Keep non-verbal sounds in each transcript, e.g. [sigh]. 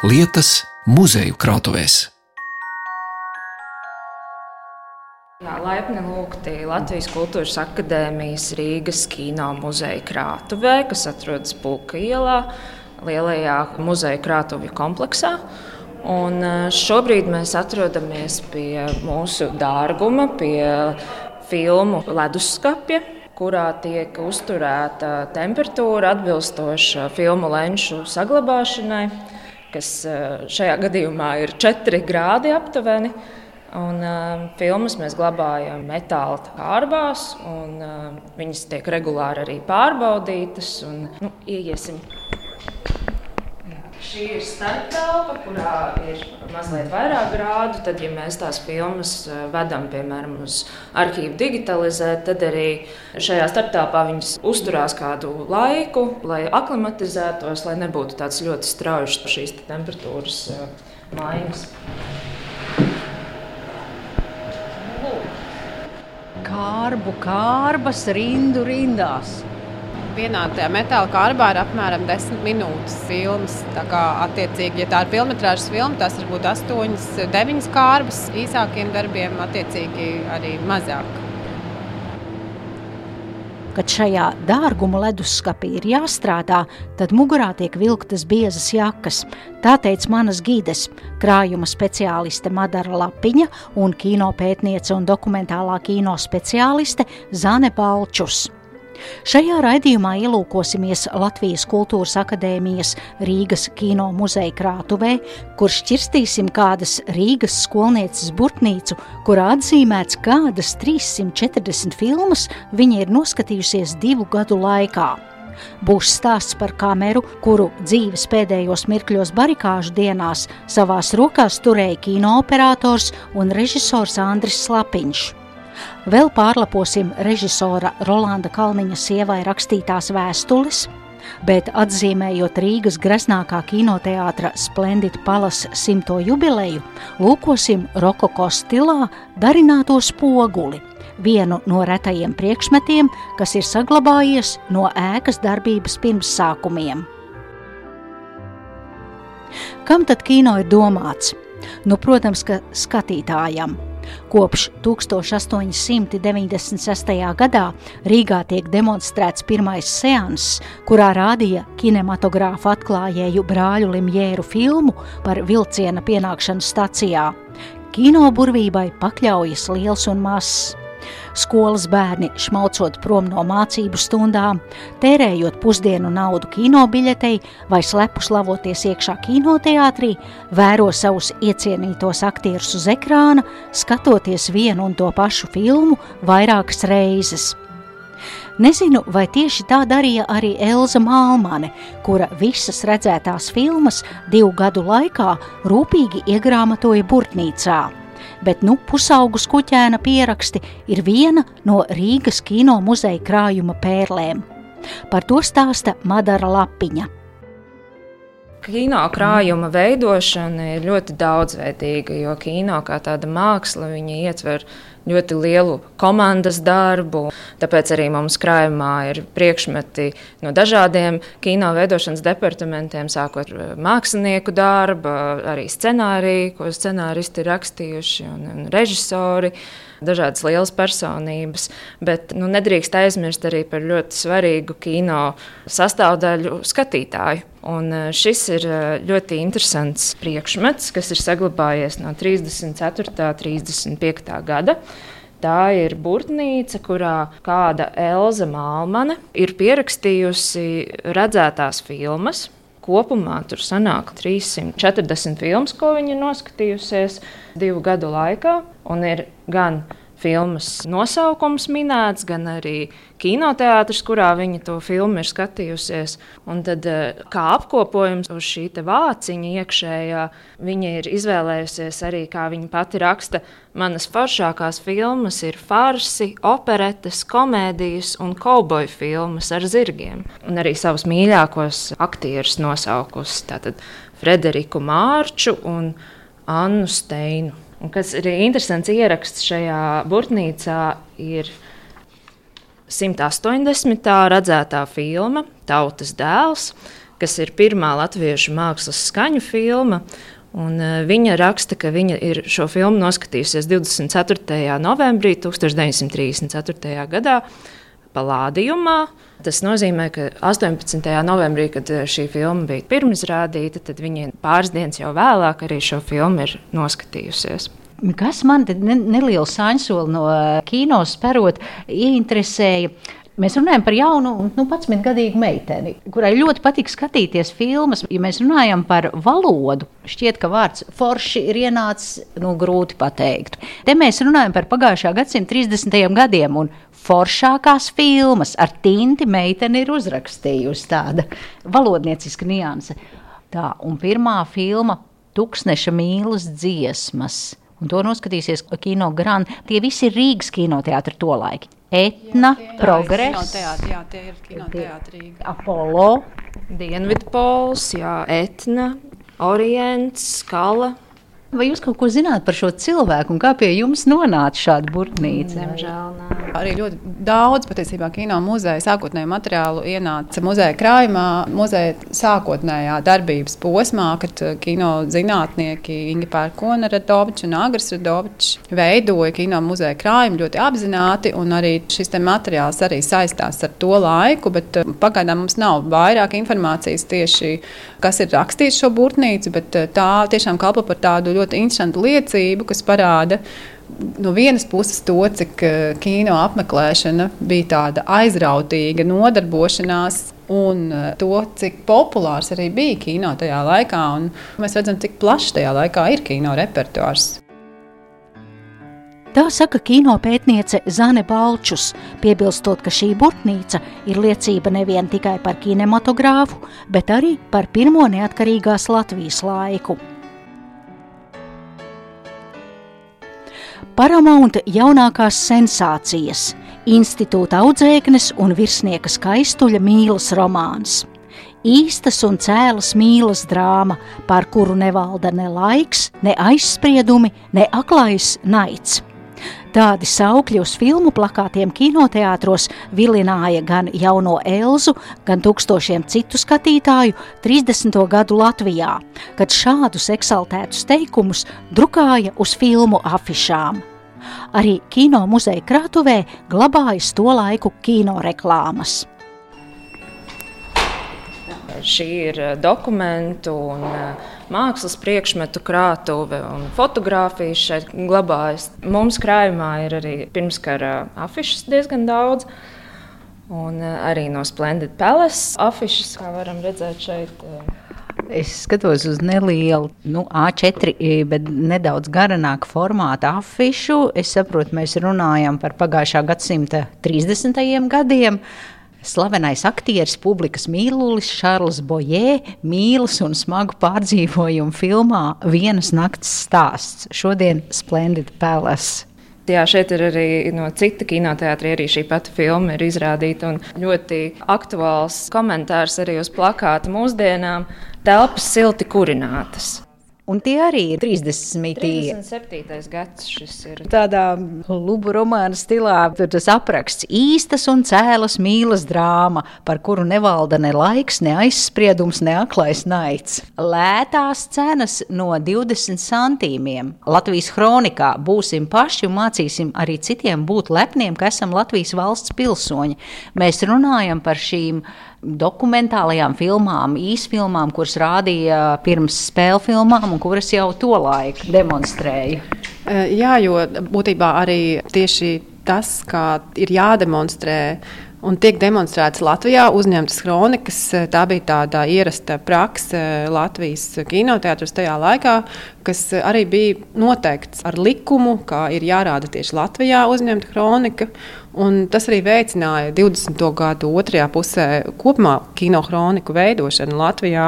lietas muzeju krātuvēs. Jā, laipni lūgti Latvijas Kultūras Akadēmijas Rīgas kino muzeja krātuvē, kas atrodas Pulka ielā, lielajā muzeja krātuvju kompleksā. Un eh, šobrīd mēs atrodamies pie mūsu dārguma, pie filmu leduskapja, kurā tiek uzturēta temperatūra atbilstoša filmu lenču saglabāšanai, kas eh, šajā gadījumā ir 4 grādi aptuveni. Un, uh, filmas mēs glabājam metāla kārbās, un uh, viņas tiek regulāri arī pārbaudītas. Un, nu, ieiesim. Šī ir starptelpa, kurā ir mazliet vairāk grādu. Tad, ja mēs tās filmas vedam, piemēram, uz arhīvu digitalizēt, tad arī šajā starptelpā viņas uzturās kādu laiku, lai aklimatizētos, lai nebūtu tāds ļoti strauji šīs temperatūras maiņas. kārbu kārbas rindu rindās. Vienā tajā metāla kārbā ir apmēram 10 minūtes filmas. Tā kā, attiecīgi, ja tā ir filmas filma, tas var būt 8, 9 kārbas, īsākiem darbiem, attiecīgi arī mazāk. Kad šajā dārguma leduskapī ir jāstrādā, tad mugurā tiek vilktas biezas jakas. Tā teica manas gides, krājuma speciāliste Madara Lapiņa un kino pētniece un dokumentālā kino speciāliste Zane Balčus. Šajā raidījumā ielūkosimies Latvijas Kultūras Akadēmijas Rīgas kino muzeja krātuvē, kur šķirstīsim kādas Rīgas skolnieces burtnīcu, kurā atzīmēts kādas 340 filmas viņa ir noskatījusies divu gadu laikā. Būs stāsts par kameru, kuru dzīves pēdējos mirkļos barikāžu dienās savās rokās turēja kinoperators un režisors Andris Slapiņš. Vēl pārlaposim režisora Rolanda Kalniņa sievai rakstītās vēstules, bet atzīmējot Rīgas greznākā kinoteātra Splendid Palas simto jubileju, lūkosim rokoko stilā darināto spoguli, vienu no retajiem priekšmetiem, kas ir saglabājies no ēkas darbības pirmsākumiem. Kam tad kino ir domāts? Nu, protams, ka skatītājam – Kopš 1896. gadā Rīgā tiek demonstrēts pirmais seanss, kurā rādīja kinematogrāfa atklājēju brāļu Limjēru filmu par vilciena pienākšanu stacijā. Kino burvībai pakļaujas liels un mazs skolas bērni šmaucot prom no mācību stundām, tērējot pusdienu naudu kino biļetei vai slepus lavoties iekšā kinoteātrī, vēro savus iecienītos aktierus uz ekrāna, skatoties vienu un to pašu filmu vairākas reizes. Nezinu, vai tieši tā darīja arī Elza Mālmane, kura visas redzētās filmas divu gadu laikā rūpīgi iegrāmatoja burtnīcā bet nu pusaugu skuķēna pieraksti ir viena no Rīgas kino muzeja krājuma pērlēm. Par to stāsta Madara Lapiņa. Kino krājuma veidošana ir ļoti daudzveidīga, jo kino kā tāda māksla ietver ļoti lielu komandas darbu. Tāpēc arī mums krājumā ir priekšmeti no dažādiem kino veidošanas departamentiem, sākot ar mākslinieku darbu, arī scenāriju, ko scenāristi ir rakstījuši un, un režisori dažādas lielas personības, bet nu, nedrīkst aizmirst arī par ļoti svarīgu kino sastāvdaļu skatītāju. Un e, šis ir e, ļoti interesants priekšmets, kas ir saglabājies no 34. un 35. gada. Tā ir burtnīca, kurā kāda Elza Malmane ir pierakstījusi redzētās filmas. Kopumā tur sanāk 340 filmas, ko viņa noskatījusies divu gadu laikā. Un ir gan filmas nosaukums minēts, gan arī kinoteātris, kurā viņa to filmu ir skatījusies. Un tad, eh, kā apkopojums uz šī vāciņa iekšējā, viņa ir izvēlējusies arī, kā viņa pati raksta, manas foršākās filmas ir farsi, operetes, komēdijas un kauboju filmas ar zirgiem. Un arī savus mīļākos aktierus nosaukusi. Frederiku Mārču un Annu Steinu. Un kas ir interesants ieraksts šajā burtnīcā, ir 180. redzētā filma Tautas dēls. kas ir pirmā latviešu mākslas skaņu filma. Un, uh, viņa raksta, ka viņa ir šo filmu noskatījusies 24. novembrī 1934. gadā Palādījumā. Tas nozīmē, ka 18. novembrī, kad šī filma bija pirmizrādīta, tad viņa pāris dienas jau vēlāk arī šo filmu ir noskatījusies. Kas man ne, nelielu sāņsoli no kino sperot ieinteresēja? Mēs runājam par jaunu, nu, 11-gadīgu meiteni, kurai ļoti patīk skatīties filmas. Ja mēs runājam par valodu, šķiet, ka vārds forši ir ienācis nu, grūti pateikt. Te mēs runājam par pagājušā gadsimta 30. gadiem, un foršākās filmas ar tinti meiteni ir uzrakstījusi tāda valodnieciska nianse. Tā, un pirmā filma - Tuksneša mīlas dziesmas. Un to noskatīsies Kino Grand. Tie visi ir Rīgas kinoteātri to laiku. Etna, Progress, jā, tie ir kinoteātrī. Apollo, Dienvidpols, jā, Etna, Orients, Skala. Vai jūs kaut ko zināt par šo cilvēku un kā pie jums nonāca šāda burtnīca? Diemžēl nē. Arī ļoti daudz patiesībā kino muzeja sākotnēju materiālu ienāca muzeja krājumā, muzeja sākotnējā darbības posmā, kad uh, kino zinātnieki Inga Pērkona Radoviča un Agris Radovičs veidoja kino muzeja krājumu ļoti apzināti, un arī šis materiāls arī saistās ar to laiku, bet uh, pagaidām mums nav vairāk informācijas tieši, kas ir rakstījis šo burtnīcu, bet uh, tā tiešām kalpo par tādu ļoti interesantu liecību, kas parāda no vienas puses to, cik eh, kino apmeklēšana bija tāda aizrautīga nodarbošanās. Un eh, to, cik populārs arī bija kino tajā laikā, un mēs redzam, cik plašs tajā laikā ir kino repertuārs. Tā saka kino pētniece Zane Balčus, piebilstot, ka šī burtnīca ir liecība nevien tikai par kinematogrāfu, bet arī par pirmo neatkarīgās Latvijas laiku. Paramonta jaunākās sensācijas, institūta audzēknes un virsnieka skaistuļa mīlas romāns. Īstas un cēlas mīlas drāma, par kuru nevalda ne laiks, ne aizspriedumi, ne aklais naids. Tādi saukļi uz filmu plakātiem kinoteātros vilināja gan jauno Elzu, gan tūkstošiem citu skatītāju 30. gadu Latvijā, kad šādus eksaltētus teikumus drukāja uz filmu afišām. Arī kino muzeja krātuvē glabājas to laiku kino reklāmas. Šī ir eh, dokumentu un eh, mākslas priekšmetu krātuve un fotografijas šeit glabājas. Mums krājumā ir arī pirmskara afišas diezgan daudz. Un eh, arī no Splendid Palace afišas, kā varam redzēt šeit. Es skatos uz nelielu, nu, A4, bet nedaudz garāku formātu afišu. Es saprotu, mēs runājam par pagājušā gadsimta 30. gadiem. Slavenais aktieris, publikas mīlulis Šarls Bojē mīlas un smagu pārdzīvojumu filmā Vienas nakts stāsts. Šodien Splendid Palace. Jā, šeit ir arī no cita kinoteātra arī šī pati filma ir izrādīta. Ļoti aktuāls komentārs arī uz plakāta mūsdienām - telpas silti kurinātas. Un tie arī ir 30. 37. gads. Šis ir tādā lubu romāna stilā. Tur tas apraksts īstas un cēlas mīlas drāma, par kuru nevalda ne laiks, ne aizspriedums, ne aklais naids. Lētās cenas no 20 centīmiem. Latvijas kronikā būsim paši un mācīsim arī citiem būt lepniem, ka esam Latvijas valsts pilsoņi. Mēs runājam par šīm dokumentālajām filmām, īsfilmām, kuras rādīja pirms spēļu filmām un kuras jau to laiku demonstrēja. Jā, jo būtībā arī tieši tas, kā ir jādemonstrē un tiek demonstrēts Latvijā, uzņemtas kronikas. Tā bija tāda ierasta prakse Latvijas kinoteātros tajā laikā, kas arī bija noteikts ar likumu, kā ir jārāda tieši Latvijā uzņemta kronika. Un tas arī veicināja 20. gadu otrajā pusē kopumā kinohroniku veidošanu Latvijā.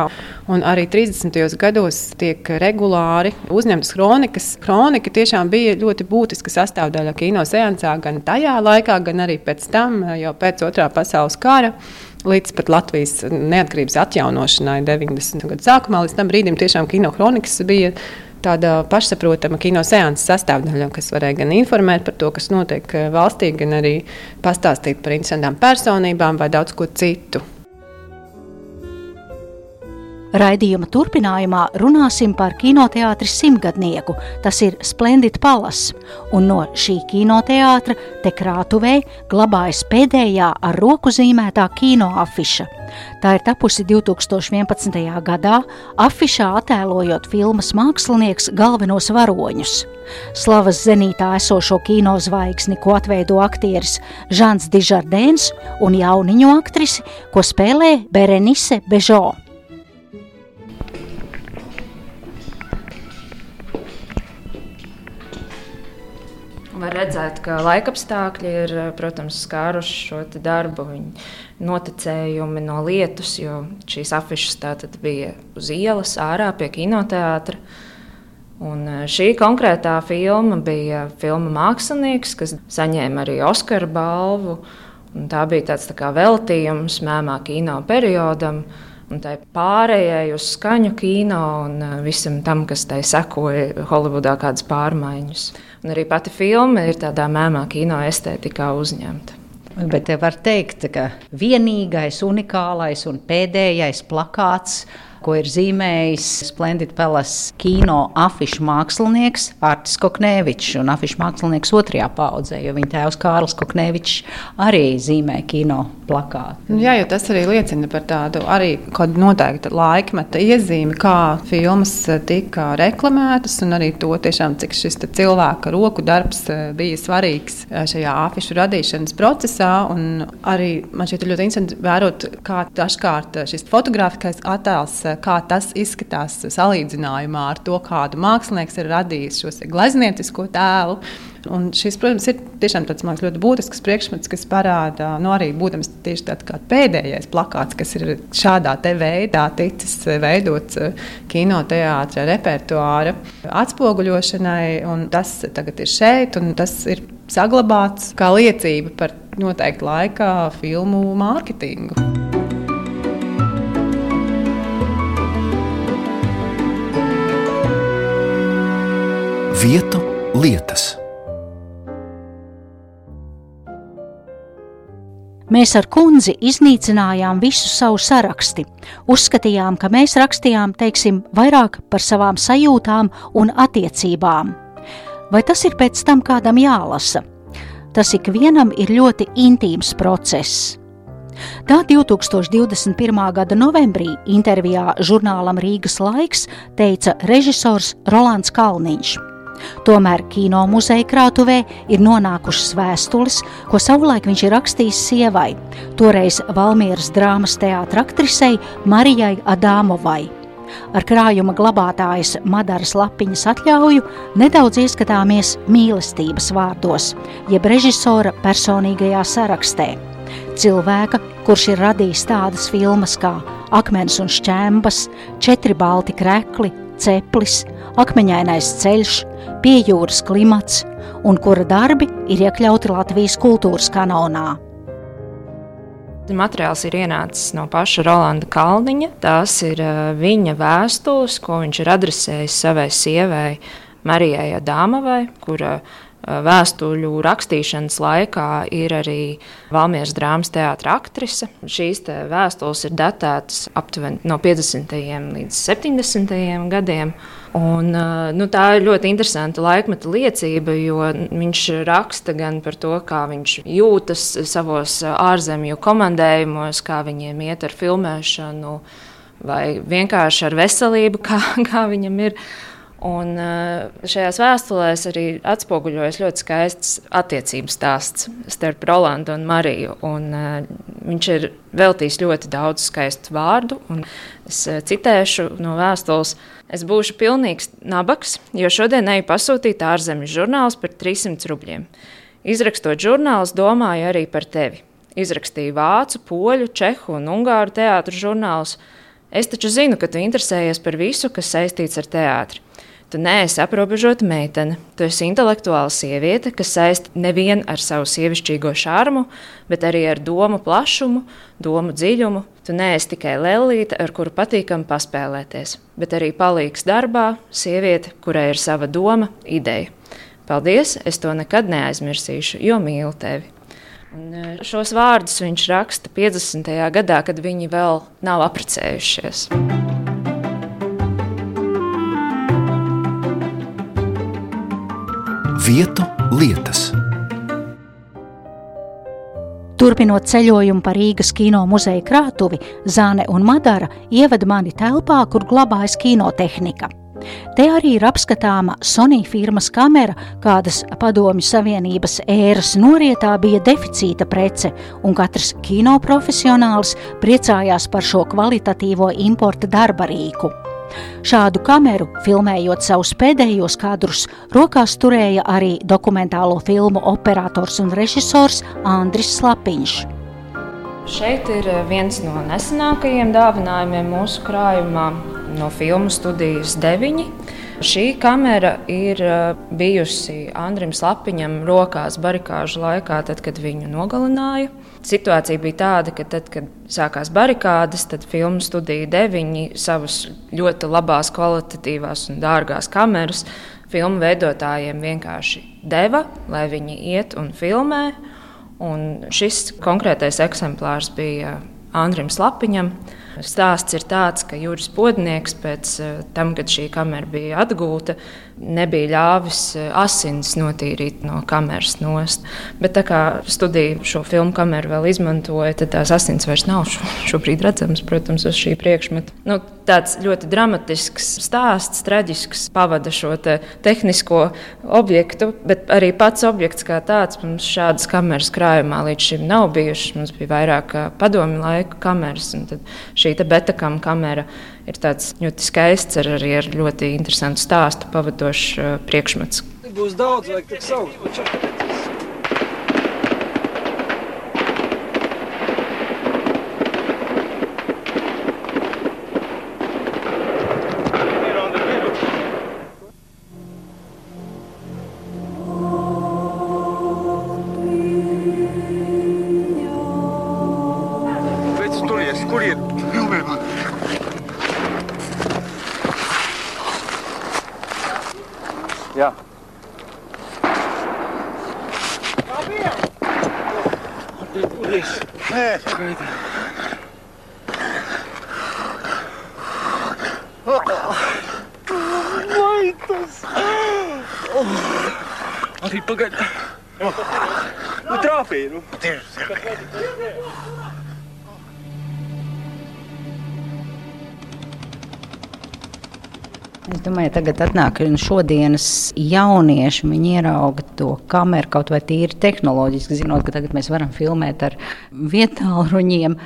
Un arī 30. gados tiek regulāri uzņemtas kronikas. Kronika tiešām bija ļoti būtiska sastāvdaļa kino seansā gan tajā laikā, gan arī pēc tam, jau pēc otrā pasaules kara līdz pat Latvijas neatkarības atjaunošanai 90. gadu sākumā. Līdz tam brīdim tiešām kino kronikas bija tāda pašsaprotama kino seanses sastāvdaļa, kas varēja gan informēt par to, kas notiek eh, valstī, gan arī pastāstīt par interesantām personībām vai daudz ko citu. Raidījuma turpinājumā runāsim par kinoteātri simtgadnieku, tas ir Splendid Palace, un no šī kinoteātra te krātuvē glabājas pēdējā ar roku zīmētā kinoafiša. Tā ir tapusi 2011. gadā, afišā attēlojot filmas mākslinieks galvenos varoņus. Slavas zenītā esošo kino zvaigzni, ko atveido aktieris Žants Dižardēns un jauniņu aktrisi, ko spēlē Berenice Bežo. Var redzēt, ka laikapstākļi ir, protams, skāruši šo darbu. Noticējumi no lietus, jo šīs afišas bija uz ielas, ārā pie kinoteātra. Un e, šī konkrētā filma bija filma Mākslinieks, kas saņēma arī Oskara balvu. Tā bija tāds tā veltījums mēmā kino periodam. Un tā pārējai uz skaņu kino un e, visam tam, kas tai sekoja Holivudā, kādas pārmaiņas. Un arī pati filma ir tādā mēmā kino estētikā uzņemta. Bet var teikt, ka vienīgais, unikālais un pēdējais plakāts ko ir zīmējis Splendid Palace kino afišu mākslinieks Artis Koknevičs un afišu mākslinieks otrajā paudzē, jo viņa tēvs Kārlis Koknevičs arī zīmē kino plakātu. Nu, jā, jo tas arī liecina par tādu arī noteiktu laikmeta iezīmi, kā filmas tika reklamētas, un arī to tiešām, cik šis cilvēka roku darbs eh, bija svarīgs eh, šajā afišu radīšanas procesā. Arī man šķiet ļoti interesanti vērot, kā dažkārt šis fotogrāfiskais attēls kā tas izskatās salīdzinājumā ar to, kādu mākslinieks ir radījis šo glezniecisko tēlu. Un šis, protams, ir tiešām tāds liekas, ļoti būtisks priekšmets, kas parāda, nu, arī būdams tieši tāds kā pēdējais plakāts, kas ir šādā veidā ticis veidots eh, kinoteātris repertuāra atspoguļošanai. Tas tagad ir šeit, un tas ir saglabāts kā liecība par noteiktu laika filmu mārketingu. Vietu lietas. Mēs ar kundzi iznīcinājām visu savu sarakstu. Uzskatījām, ka mēs rakstījām, teiksim, vairāk par savām sajūtām un attiecībām. Vai tas ir pēc tam kādam jālasa? Tas ikvienam ir ļoti intīms process. Tā 2021. gada novembrī intervijā žurnālam Rīgas laiks teica režisors Rolands Kalniņš. Tomēr kino muzeja krātuvē ir nonākušas vēstules, ko savulaik viņš ir rakstījis sievai, toreiz Valmieras drāmas teātra aktrisei Marijai Adāmovai. Ar krājuma glabātājas Madaras lapiņas atļauju nedaudz ieskatāmies mīlestības vārdos, jeb režisora personīgajā sarakstē. Cilvēka, kurš ir radījis tādas filmas kā Akmens un šķēmbas, Četri balti krekli, Ceplis, Akmeņainais ceļš, Piejūras klimats un kura darbi ir iekļauti Latvijas kultūras kanonā. Materiāls ir ienācis no paša Rolanda Kalniņa. Tās ir viņa vēstules, ko viņš ir adresējis savai sievai Marijai Dāmavai, kura vēstuļu rakstīšanas laikā ir arī Valmieras drāmas teātris aktrise. Šīs vēstules ir datētas aptuveni no 50. līdz 70. gadiem. Un, nu, tā ir ļoti interesanta laikmeta liecība, jo viņš raksta gan par to, kā viņš jūtas savos ārzemju komandējumos, kā viņiem iet ar filmēšanu, vai vienkārši ar veselību, [laughs] kā, kā viņam ir. Un šajās vēstulēs arī atspoguļojas ļoti skaists attiecības stāsts starp Rolandu un Mariju. Un, viņš ir veltījis ļoti daudz skaistu vārdu, un es citēšu no vēstules. Es būšu pilnīgs nabaks, jo šodien eju pasūtīt ārzemju žurnālus par 300 rubļiem. Izrakstot žurnālus, domāju arī par tevi. Izrakstīju vācu, poļu, čehu un ungāru teātru žurnālus. Es taču zinu, ka tu interesējies par visu, kas saistīts ar teātri. Tu neesi aprobežota meitene. Tu esi intelektuāla sieviete, kas saista nevien ar savu sievišķīgo šarmu, bet arī ar domu plašumu, domu dziļumu. Tu neesi tikai lēlīte, ar kuru patīkami paspēlēties, bet arī palīgs darbā, sieviete, kurai ir sava doma, ideja. Paldies, es to nekad neaizmirsīšu, jo mīlu tevi. Un e, šos vārdus viņš raksta 50. gadā, kad viņi vēl nav apprecējušies. Vietu lietas. Turpinot ceļojumu pa Rīgas kino muzeja krātuvi, Zāne un Madara ievada mani telpā, kur glabājas kinotehnika. Te arī ir apskatāma Sony firmas kamera, kādas Padomju Savienības ēras norietā bija deficīta prece, un katrs kino profesionālis priecājās par šo kvalitatīvo importa darba rīku. Šādu kameru, filmējot savus pēdējos kadrus, rokās turēja arī dokumentālo filmu operators un režisors Andris Slapiņš. Šeit ir viens no nesenākajiem dāvinājumiem mūsu krājumā no filmu studijas 9. Šī kamera ir uh, bijusi Andrim Slapiņam rokās barikāžu laikā, tad, kad viņu nogalināja. Situācija bija tāda, ka tad, kad sākās barikādas, tad filmu studija 9 savas ļoti labās, kvalitatīvās un dārgās kameras filmu veidotājiem vienkārši deva, lai viņi iet un filmē. Un šis konkrētais eksemplārs bija Andrim Slapiņam. Stāsts ir tāds, ka Juris Podnieks pēc eh, tam, kad šī kamera bija atgūta, nebija ļāvis eh, asins notīrīt no kameras nost. Bet tā kā studija šo filmu kameru vēl izmantoja, tad tās asins vairs nav šo, šobrīd redzamas, protams, uz šī priekšmeta. Nu, tāds ļoti dramatisks stāsts, traģisks, pavada šo te tehnisko objektu, bet arī pats objekts kā tāds mums šādas kameras krājumā līdz šim nav bijušas. Mums bija vairāk padomju laika kameras, un šī betakam kamera ir ļoti skaists, ar, arī ar ļoti interesantu stāstu pavadošs uh, priekšmets. Būs daudz, vajag tik saukt. Yeah. Yeah. Mãe do céu! Olha, pagando. O trapeiro. Deus do céu. Domāju, tagad atnāk šodienas jaunieši, viņi ierauga to kameru kaut vai tīri tehnoloģiski, zinot, ka tagad mēs varam filmēt ar vietāluņiem.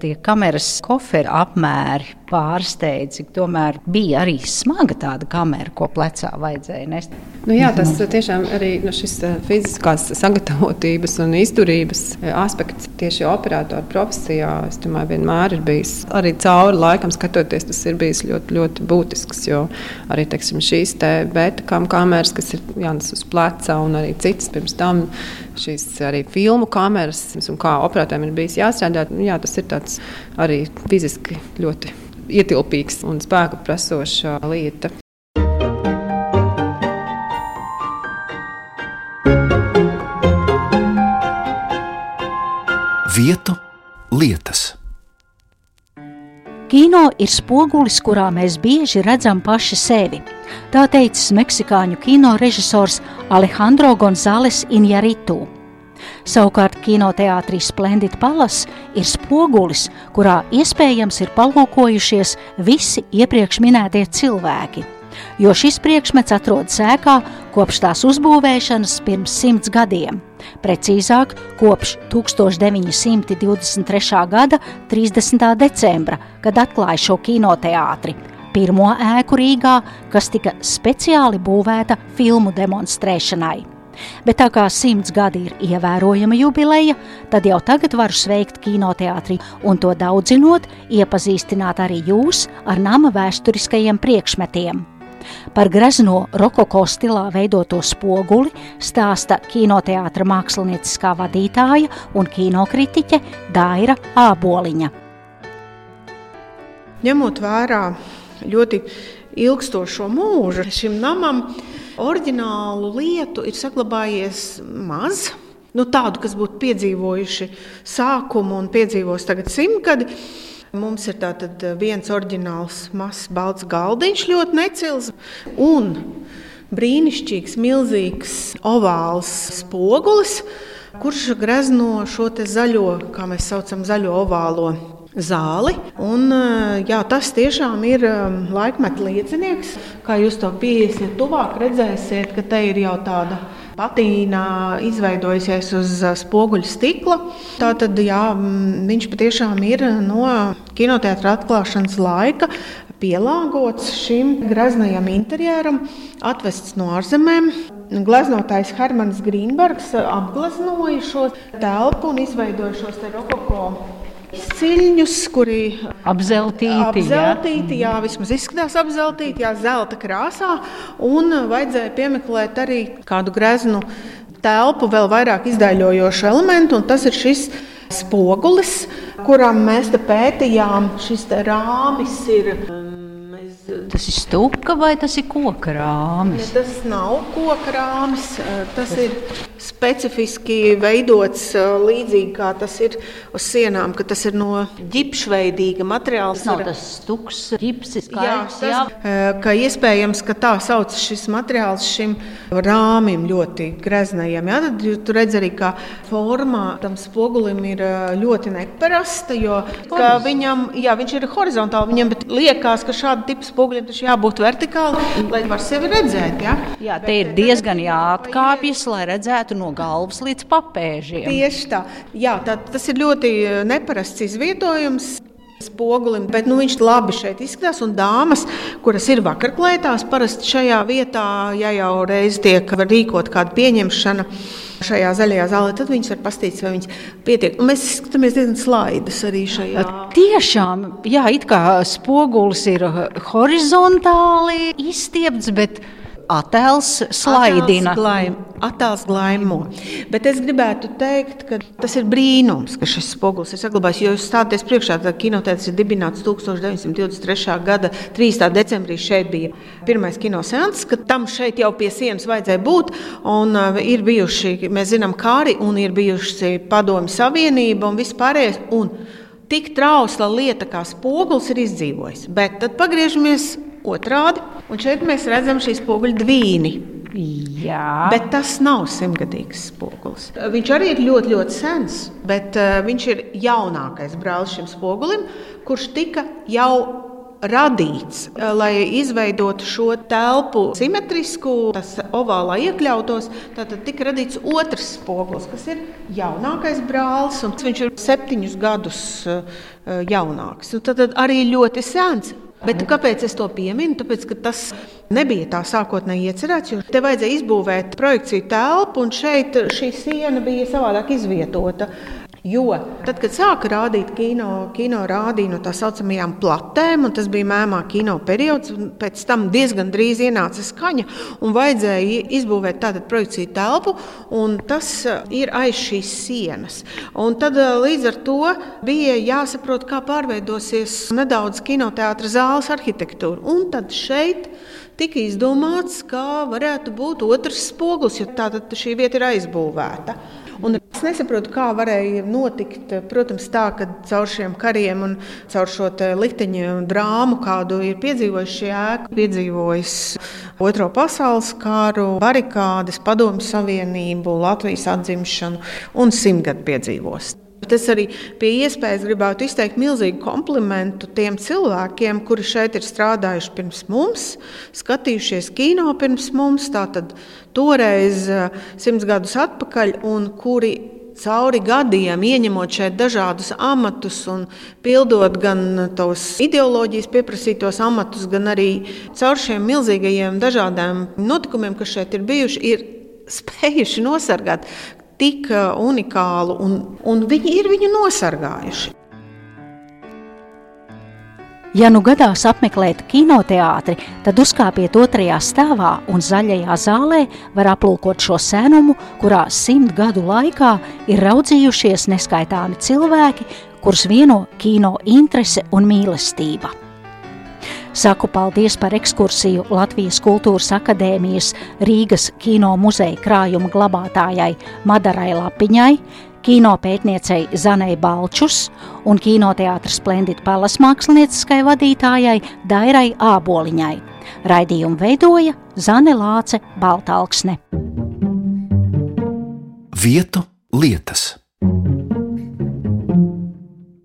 Tie kameras koferi apmēri pārsteidz, cik tomēr bija arī smaga tāda kamera, ko plecā vajadzēja nest. Nu jā, tas tiešām arī nu, šis eh, fiziskās sagatavotības un izturības eh, aspekts tieši operatoru profesijā, es domāju, vienmēr ir bijis arī cauri laikam skatoties, tas ir bijis ļoti, ļoti būtisks, jo arī, teiksim, šīs te beta kameras, kas ir jānes uz pleca un arī citas pirms tam šīs arī filmu kameras un kā operatoriem ir bijis jāstrādā, nu, jā, tas ir tāds arī fiziski ļoti ietilpīgs un spēku prasoša lieta. Vietu lietas. Kino ir spogulis, kurā mēs bieži redzam paši sevi. Tā teicis meksikāņu kino režisors Alejandro González Injaritu. Savukārt kinoteātrī Splendid Palace ir spogulis, kurā iespējams ir palūkojušies visi iepriekš minētie cilvēki. Jo šis priekšmets atrodas ēkā kopš tās uzbūvēšanas pirms simts gadiem. Precīzāk, kopš 1923. gada 30. decembra, kad atklāja šo kinoteātri. Pirmo ēku Rīgā, kas tika speciāli būvēta filmu demonstrēšanai. Bet tā kā simts gadi ir ievērojama jubileja, tad jau tagad varu sveikt kinoteātrī un to daudzinot, iepazīstināt arī jūs ar nama vēsturiskajiem priekšmetiem. Par grezno rokoko stilā veidoto spoguli stāsta kinoteātra mākslinieckā vadītāja un kinokritiķe Daira Āboliņa. Ņemot vērā ļoti ilgstošo mūžu šim namam, Orģinālu lietu ir saglabājies maz. Nu, tādu, kas būtu piedzīvojuši sākumu un piedzīvos tagad simtgadi. Mums ir viens oriģināls, mazs, balts galdiņš, ļoti necils. Un brīnišķīgs, milzīgs ovāls spogulis, kurš grezno šo zaļo, kā mēs saucam, zaļo ovālo zāli. Un, jā, tas tiešām ir laikmeta liecinieks. Kā jūs to pieiesiet tuvāk, redzēsiet, ka te ir jau tāda patīna izveidojusies uz spoguļa stikla. Tātad jā, viņš patiešām ir no kinoteātra atklāšanas laika pielāgots šim greznajam interjeram, atvests no ārzemēm. Gleznotājs Hermans Grīnbergs apgleznoja šo telpu un izveidoja šos rokoko Ciļņus, kuri apzeltīti, apzeltīti jā. jā, vismaz izskatās apzeltīti, jā, zelta krāsā. Un vajadzēja piemeklēt arī kādu greznu telpu, vēl vairāk izdaļojošu elementu, un tas ir šis spogulis, kuram mēs pētījām. Šis rāmis ir Tas ir stūka vai tas ir koka rāmis? Ja tas nav koka rāmis. Tas ir specifiski veidots līdzīgi kā tas ir uz sienām, ka tas ir no ģipšveidīga materiāla. Tas nav tas stuks, ģipsis, jā, tas, jā. Ka iespējams, ka tā sauc šis materiāls šim rāmim ļoti greznajam. Jā, tad tu redz arī, ka formā tam spogulim ir ļoti neparasta, jo viņam, jā, viņš ir horizontāli, viņam liekas, ka šāda tipa spoguļiem taču jābūt vertikāli, lai var sevi redzēt. Ja? Jā, te ir diezgan jāatkāpjas, lai redzētu no galvas līdz papēžiem. Tieši tā. Jā, tā tas ir ļoti neparasts izvietojums spogulim, bet nu, viņš labi šeit izskatās. Un dāmas, kuras ir vakarklētās, parasti šajā vietā, ja jau reiz tiek rīkot kāda pieņemšana šajā zaļajā zālē, tad viņas var paskatīties, vai viņas pietiek. Un mēs skatāmies diezgan slaidus arī šajā. Tiešām, jā, it kā spogulis ir horizontāli izstiepts, bet attēls slaidina. Attēls glaimo. Bet es gribētu teikt, ka tas ir brīnums, ka šis spogulis ir saglabājies. Jo jūs stāties priekšā, ka kinotēts ir dibināts 1923. gada 3. decembrī. Šeit bija pirmais kinoseans, ka tam šeit jau pie sienas vajadzēja būt. Un uh, ir bijuši, mēs zinām, kāri un ir bijuši padomju savienība un vispārējais. Un tik trausla lieta kā spogulis ir izdzīvojis. Bet tad pagriežamies otrādi. Un šeit mēs redzam šīs spoguļu dvīni. Jā. Bet tas nav simtgadīgs spogulis. Viņš arī ir ļoti, ļoti sens, bet uh, viņš ir jaunākais brālis šim spogulim, kurš tika jau radīts, uh, lai izveidotu šo telpu simetrisku, tas ovālā iekļautos. Tad tika radīts otrs spogulis, kas ir jaunākais brālis, un viņš ir septiņus gadus uh, jaunāks. Un tad arī ļoti sens. Bet kāpēc es to pieminu? Tāpēc, ka tas nebija tā sākotnēji iecerēts, te vajadzēja izbūvēt projekciju telpu, un šeit šī siena bija savādāk izvietota. Jo tad, kad sāka rādīt kino, kino rādīja no tā saucamajām platēm, un tas bija mēmā kino periods, pēc tam diezgan drīz ienāca skaņa, un vajadzēja izbūvēt tādu projekciju telpu, un tas uh, ir aiz šīs sienas. Un tad uh, līdz ar to bija jāsaprot, kā pārveidosies nedaudz kinoteātras zāles arhitektūra. Un tad šeit tika izdomāts, kā varētu būt otrs spogulis, jo tātad šī vieta ir aizbūvēta. Un es nesaprotu, kā varēja notikt. Protams, tā, ka caur šiem kariem un caur šo likteņu drāmu, kādu ir piedzīvojis šī ēka, piedzīvojis Otro pasaules kāru, barikādes, Padomju Savienību, Latvijas atzimšanu un simtgadu piedzīvos. Bet es arī pie iespējas gribētu izteikt milzīgu komplimentu tiem cilvēkiem, kuri šeit ir strādājuši pirms mums, skatījušies kino pirms mums, tātad toreiz, eh, simts gadus atpakaļ, un kuri cauri gadiem ieņemot šeit dažādus amatus un pildot gan tos ideoloģijas pieprasītos amatus, gan arī caur šiem milzīgajiem dažādiem notikumiem, kas šeit ir bijuši, ir spējuši nosargāt tik uh, unikālu, un, un viņi ir viņu nosargājuši. Ja nu gadās apmeklēt kinoteātri, tad uzkāpiet otrajā stāvā un zaļajā zālē var aplūkot šo sēnumu, kurā simt gadu laikā ir raudzījušies neskaitāmi cilvēki, kurus vieno kino interese un mīlestība. Saku paldies par ekskursiju Latvijas Kultūras Akadēmijas Rīgas kino muzeja krājuma glabātājai Madarai Lapiņai, kino pētniecei Zanai Balčus un kinoteātras Splendid Palas mākslinieciskai vadītājai Dairai Āboliņai. Raidījumu veidoja Zane Lāce Baltāksne. Vietu lietas.